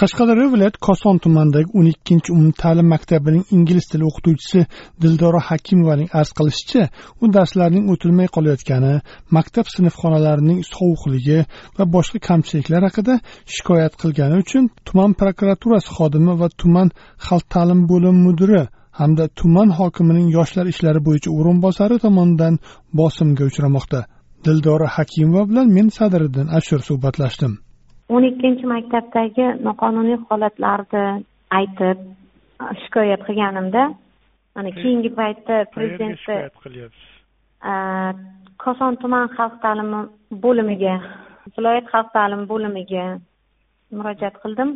Qashqadaryo viloyati koson tumanidagi o'n ikkinchi umumta'lim maktabining ingliz tili o'qituvchisi dildora hakimovaning arz qilishicha u darslarning o'tilmay qolayotgani maktab sinfxonalarining sovuqligi va boshqa kamchiliklar haqida shikoyat qilgani uchun tuman prokuraturasi xodimi va tuman xalq ta'lim bo'limi mudiri hamda tuman hokimining yoshlar ishlari bo'yicha o'rinbosari tomonidan bosimga uchramoqda. Dildora hakimova bilan men sadiriddin ashur suhbatlashdim. O'n ikkinchi maktabdagi noqonuniy holatlarni aytib shikoyat qilganimda mana keyingi paytda prezidentni shikoyat qilyapsiz. koson tuman xalq ta'limi bo'limiga viloyat xalq ta'limi bo'limiga murojaat qildim.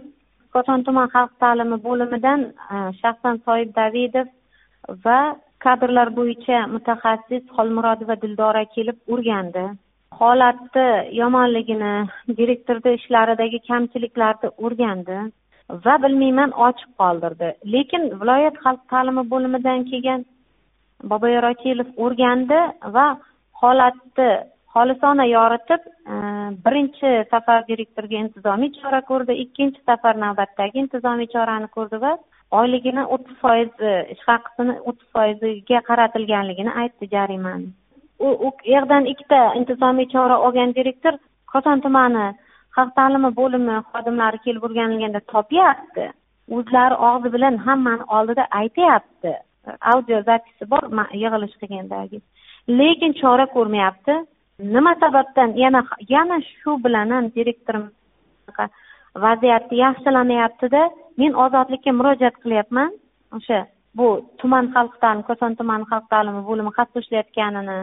Koson tuman xalq ta'limi bo'limidan shaxsan soyib davidov va kadrlar bo'yicha mutaxassis xolmurodova dildora kelib o'rgandi holatni yomonligini direktorni ishlaridagi kamchiliklarni o'rgandi va bilmayman ochiq qoldirdi. Lekin viloyat xalq ta'limi bo'limidan kelgan boboyor ochilov o'rgandi va holatni xolisona yoritib e, birinchi safar direktorga intizomiy chora ko'rdi ikkinchi safar navbatdagi intizomiy chorani ko'rdi va oyligini o'ttiz foiz ish haqisini o'ttiz foiziga qaratilganligini aytdi jarimani u u yoqdan ikkita intizomiy chora olgan direktor koson tumani xalq ta'limi bo'limi xodimlari kelib o'rganilganda topyapti. O'zlari og'zi bilan hammani oldida aytyapti. Audio zapisi bor yig'ilish qilgandagi. Lekin chora ko'rmayapti. Nima sababdan? Yana yana shu bilan ham direktorim vaziyatni yaxshilamayaptida men ozodlikka murojaat qilyapman. O'sha bu tuman xalq ta'limi koson tumani xalq ta'limi bo'limi xavf ishlayotganini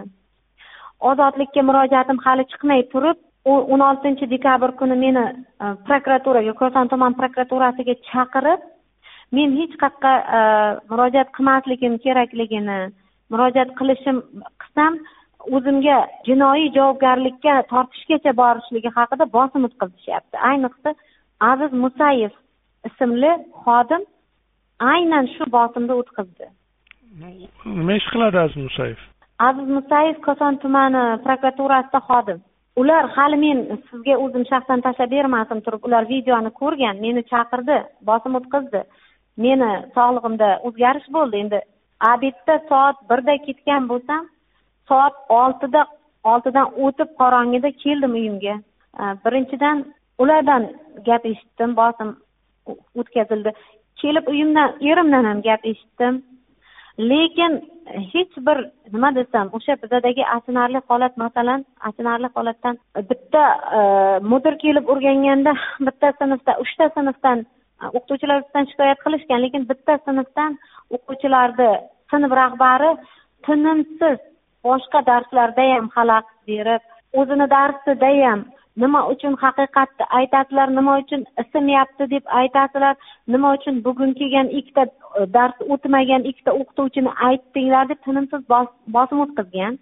ozodlikka murojaatim hali chiqmay turib o'n oltinchi dekabr kuni meni e, prokuraturaga koson tuman prokuraturasiga chaqirib men hech qayerqa e, murojaat qilmasligim kerakligini murojaat qilishim qilsam o'zimga jinoiy javobgarlikka tortishgacha borishligi haqida bosim o'tkazishyapti ayniqsa aziz musayev ismli xodim aynan shu bosimni o'tkazdi. Nima ish qiladi aziz musayev? Aziz musayev koson tumani prokuraturasida xodim. Ular hali men sizga o'zim shaxsan tashlab bermasim turib ular videoni ko'rgan meni chaqirdi bosim o'tkazdi. Meni sog'lig'imda o'zgarish bo'ldi. Endi abedda soat birda ketgan bo'lsam soat oltida oltidan o'tib qorong'ida keldim uyimga. Birinchidan ulardan gap eshitdim bosim o'tkazildi. Kelib uyimdan erimdan ham gap eshitdim. Lekin hech bir nima desam o'sha bizadagi achinarli holat masalan achinarli holatdan bitta e, mudir kelib o'rganganda bitta sinfda uchta sinfdan e, o'qituvchilar ustidan shikoyat qilishgan. Lekin bitta sinfdan o'quvchilarni sinf rahbari tinimsiz boshqa darslarda ham xalaqit berib o'zini darsida ham nima uchun haqiqatni aytasilar nima uchun ismyapti deb aytasizlar nima uchun bugun kelgan ikkita e, dars o'tmagan ikkita o'qituvchini aytdinglar deb tinimsiz bosim o'tkazgan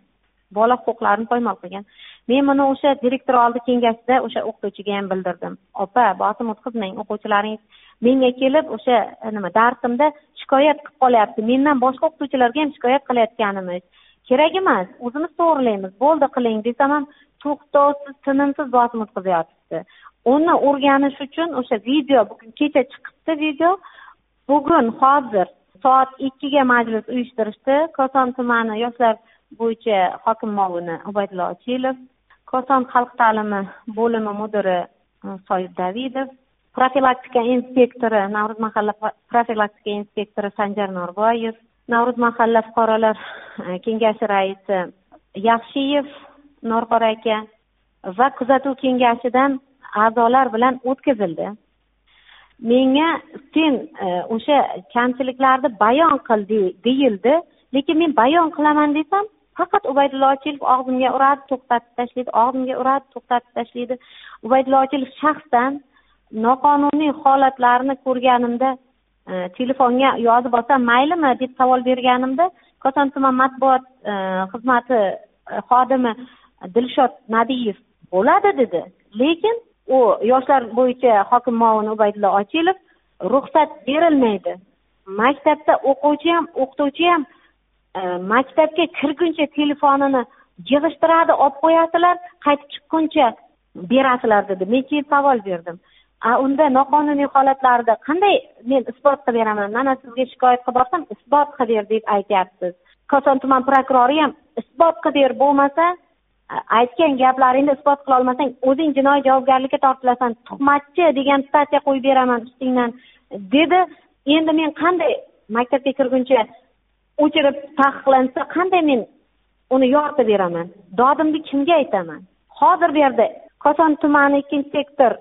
bola huquqlarini poymol qilgan. Men buni o'sha direktor oldi kengashida o'sha o'qituvchiga ham bildirdim. Opa bosim o'tkazmang o'quvchilaringiz menga kelib o'sha e, nima darsimda shikoyat qilib qolyapti. Mendan boshqa o'qituvchilarga ham shikoyat qilayotganimiz. Kerak emas o'zimiz to'g'rilaymiz. Bo'ldi qiling desam ham to'xtovsiz tinimsiz bosim o'tkazyotibdi uni o'rganish uchun o'sha video bugun kecha chiqibdi video. Bugun hozir soat ikkiga majlis uyushtirishdi. Koson tumani yoshlar bo'yicha hokim muovini ubaydulla ochilov koson xalq ta'limi bo'limi mudiri e, soyib davidov profilaktika inspektori navro'z mahalla profilaktika inspektori sanjar norboyev navro'z mahalla fuqarolar e, kengashi raisi yaxshiyev norqor aka va kuzatuv kengashidan a'zolar bilan o'tkazildi. Menga sen e, o'sha kamchiliklarni bayon qil deyildi lekin men bayon qilaman desam faqat ubaydulla ochilov og'zimga uradi to'xtatib tashlaydi og'zimga uradi to'xtatib tashlaydi. Ubaydulla ochilov shaxsan noqonuniy holatlarni ko'rganimda Э, telefonga yozib olsam maylimi deb savol berganimda koson tuman matbuot э, xizmati э, xodimi dilshod nadiyev bo'ladi dedi. Lekin u yoshlar bo'yicha hokim muovini ubaydulla ochilov ruxsat berilmaydi. Maktabda o'quvchi ham o'qituvchi ham maktabga kirguncha telefonini yig'ishtiradi olib qo'yasizlar qaytib chiqquncha berasizlar dedi. Men keyin savol berdim. A unda noqonuniy holatlarda qanday men isbot qilib beraman? Mana sizga shikoyat qilib borsam isbot qilib ber deb aytyapsiz. Koson tuman prokurori ham isbot qilib ber bo'lmasa aytgan gaplaringni isbot qila olmasang o'zing jinoiy javobgarlikka tortilasan. Tuhmatchi degan statya qo'yib beraman ustingdan dedi. Endi men qanday maktabga kirguncha o'chirib taqiqlansa qanday men uni yoritib beraman? Dodimni kimga aytaman? Hozir bu yerda koson tumani ikkinchi sektor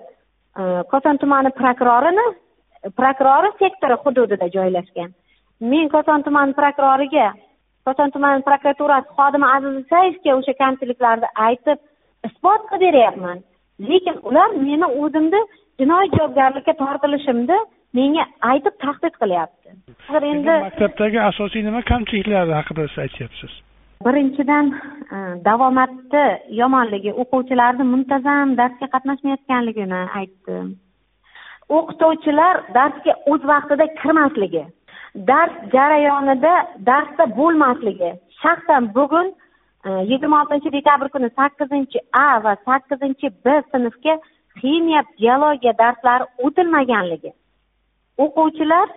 koson tumani prokurorini prokurori sektori hududida joylashgan men koson tumani prokuroriga koson tumani prokuraturasi xodimi aziz isayevga o'sha kamchiliklarni aytib isbot qilib beryapman lekin ular meni o'zimni jinoiy javobgarlikka tortilishimni menga aytib tahdid qilyapti hozir endi maktabdagi asosiy nima kamchiliklar haqida siz aytyapsiz birinchidan e, davomatni yomonligi o'quvchilarni muntazam darsga qatnashmayotganligini aytdim o'qituvchilar darsga o'z vaqtida kirmasligi dars jarayonida darsda bo'lmasligi. Shaxsan bugun e, yigirma oltinchi dekabr kuni sakkizinchi a va sakkizinchi b sinfga ximiya biologiya darslari o'tilmaganligi. O'quvchilar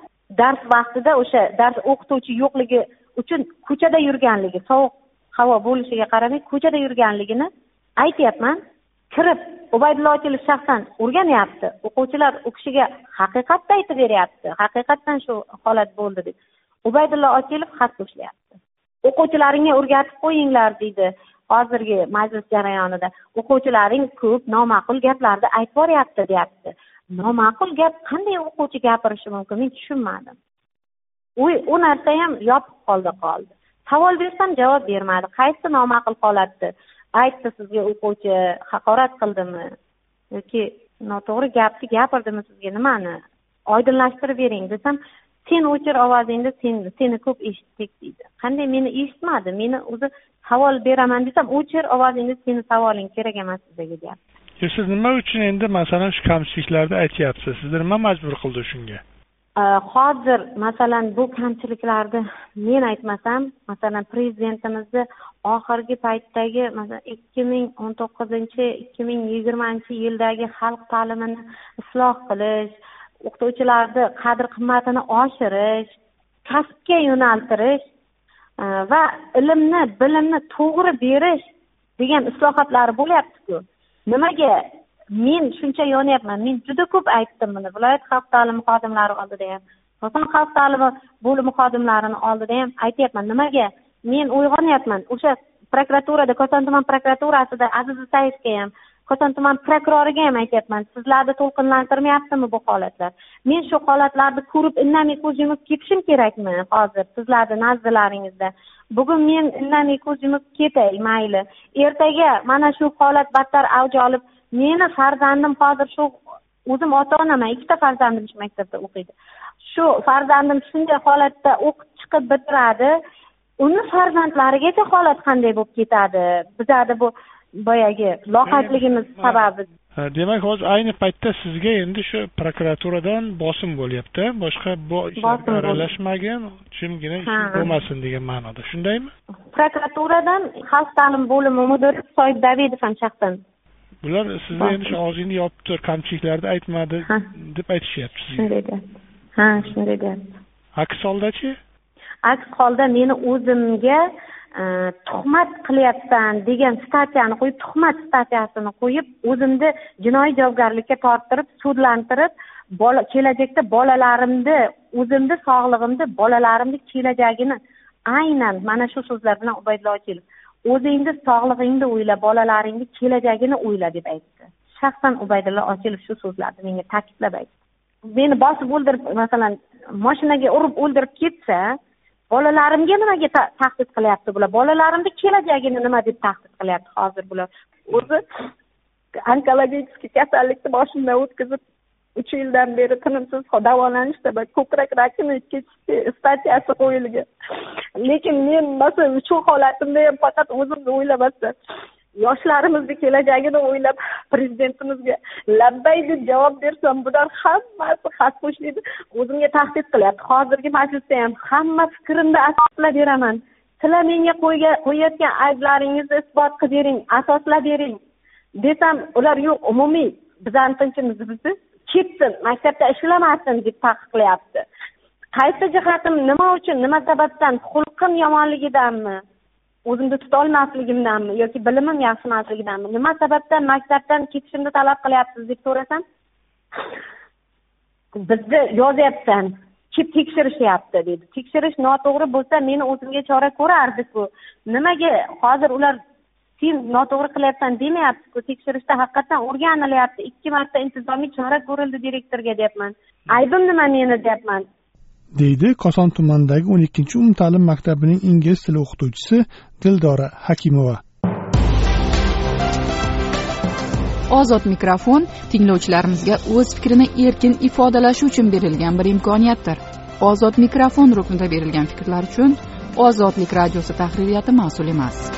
dars vaqtida o'sha dars o'qituvchi yo'qligi uchun ko'chada yurganligi sovuq havo bo'lishiga qaramay ko'chada yurganligini aytyapman. Kirib ubaydulla ochilov shaxsan o'rganyapti. O'quvchilar u kishiga haqiqatni aytib beryapti. Haqiqatdan shu holat bo'ldi deb. Ubaydulla ochilov xat qo'shilyapti o'quvchilaringga o'rgatib qo'yinglar deydi hozirgi majlis jarayonida. O'quvchilaring ko'p noma'qul gaplarni aytib boryapti deyapti. Noma'qul gap qanday o'quvchi gapirishi mumkin men tushunmadim. U u narsa ham yopiq holda qoldi. Savol bersam javob bermadi. Qaysi noma'qul holatni aytdi sizga o'quvchi haqorat qildimi? Yoki noto'g'ri gapni gapirdimi sizga? Nimani? Oydinlashtirib bering desam sen o'chir ovozingni sen seni ko'p eshitdik deydi. Qanday meni eshitmadi? Meni o'zi savol beraman desam o'chir ovozingni seni savoling kerak emas sizga deyapti siz nima uchun endi masalan shu kamchiliklarni aytyapsiz? Sizni nima majbur qildi shunga? Hozir masalan bu kamchiliklarni men aytmasam masalan prezidentimizni oxirgi paytdagi masalan ikki ming o'n to'qqizinchi ikki ming yigirmanchi yildagi xalq ta'limini isloh qilish o'qituvchilarni qadr qimmatini oshirish kasbga yo'naltirish e, va ilmni bilimni to'g'ri berish degan islohotlari bo'lyaptiku. Nimaga men shuncha yonyapman. Men juda ko'p aytdim buni. Viloyat xalq ta'limi xodimlari oldida ham koson xalq ta'limi bo'limi xodimlarini oldida ham aytyapman. Nimaga? Men uyg'onyapman. O'sha prokuraturada koson tuman prokuraturasida aziz isayevga ham koson tuman prokuroriga ham aytyapman. Sizlarni to'lqinlantirmayaptimi bu holatlar? Men shu holatlarni ko'rib indamay ko'z yumib ketishim kerakmi hozir sizlarni nazdilaringizda bugun men indamay ko'z yumib ketay mayli. Ertaga mana shu holat battar avj olib meni farzandim hozir shu o'zim ota onaman ikkita farzandim shu maktabda o'qiydi. Shu farzandim shunday holatda o'qib chiqib bitiradi uni farzandlarigacha holat qanday bo'lib ketadi? Bizani bu boyagi loqaydligimiz sababi. Demak hozir ayni paytda sizga endi shu prokuraturadan bosim bo'lyapti. Boshqa bu ishlarga aralashmagin jimgina ishing bo'lmasin degan ma'noda. Shundaymi? Prokuraturadan xalq ta'limi bo'limi mudiri soid davidov ham shaxsan bular sizni endi shu og'zingni yopib tur kamchiliklarni aytma deb aytishyapti sizga shunday deyapti ha shunday deyapti aks holdachi aks holda meni o'zimga e, tuhmat qilyapsan degan statyani qo'yib tuhmat statyasini qo'yib o'zimni jinoiy javobgarlikka torttirib sudlantirib bola kelajakda bolalarimni o'zimni sog'lig'imni bolalarimni kelajagini aynan mana shu so'zlar bilan ubaydulla ochilov o'zingni sog'lig'ingni o'yla bolalaringni kelajagini o'yla deb aytdi. Shaxsan ubaydulla ochilov shu so'zlarni menga ta'kidlab aytdi. Meni bosib o'ldirib masalan moshinaga urib o'ldirib ketsa bolalarimga nimaga tahdid qilyapti bular? Bolalarimni kelajagini nima deb tahdid qilyapti hozir bular? O'zi onkologический kasallikni boshimdan o'tkazib uch yildan beri tinimsiz davolanishda ko'krak rakini ikkinchi statyasi qo'yilgan lekin men masalan shu holatimda ham faqat o'zimni o'ylamasdan yoshlarimizni kelajagini o'ylab prezidentimizga labbay deb javob bersam bular hammasi xaspo'shlikni o'zimga tahdid qilyapti. Hozirgi majlisda ham hamma fikrimni asoslab beraman. Sizlar menga qo'yayotgan ayblaringizni isbot qilib bering asoslab bering desam ular yo'q umumiy bizani tinchimizni buzdi ketsin maktabda ishlamasin deb taqiqlayapti. Qaysi jihatim nima uchun nima sababdan xulqim yomonligidanmi o'zimni tutolmasligimdanmi yoki bilimim yaxshi emasligidanmi nima sababdan maktabdan ketishimni talab qilyapsiz deb so'rasam bizni yozyapsan kelib tekshirishyapti dedi. Tekshirish noto'g'ri bo'lsa meni o'zimga chora ko'rardiku. Nimaga hozir ular sen noto'g'ri qilyapsan demayaptiku. Tekshirishda haqiqatdan o'rganilyapti. Ikki marta intizomiy chora ko'rildi direktorga deyapman. Aybim nima meni deyapman. Deydi koson tumanidagi o'n ikkinchi umumta'lim maktabining ingliz tili o'qituvchisi dildora hakimova. Ozod mikrofon tinglovchilarimizga o'z fikrini erkin ifodalashi uchun berilgan bir imkoniyatdir. Ozod mikrofon ruknida berilgan fikrlar uchun ozodlik radiosi tahririyati mas'ul emas.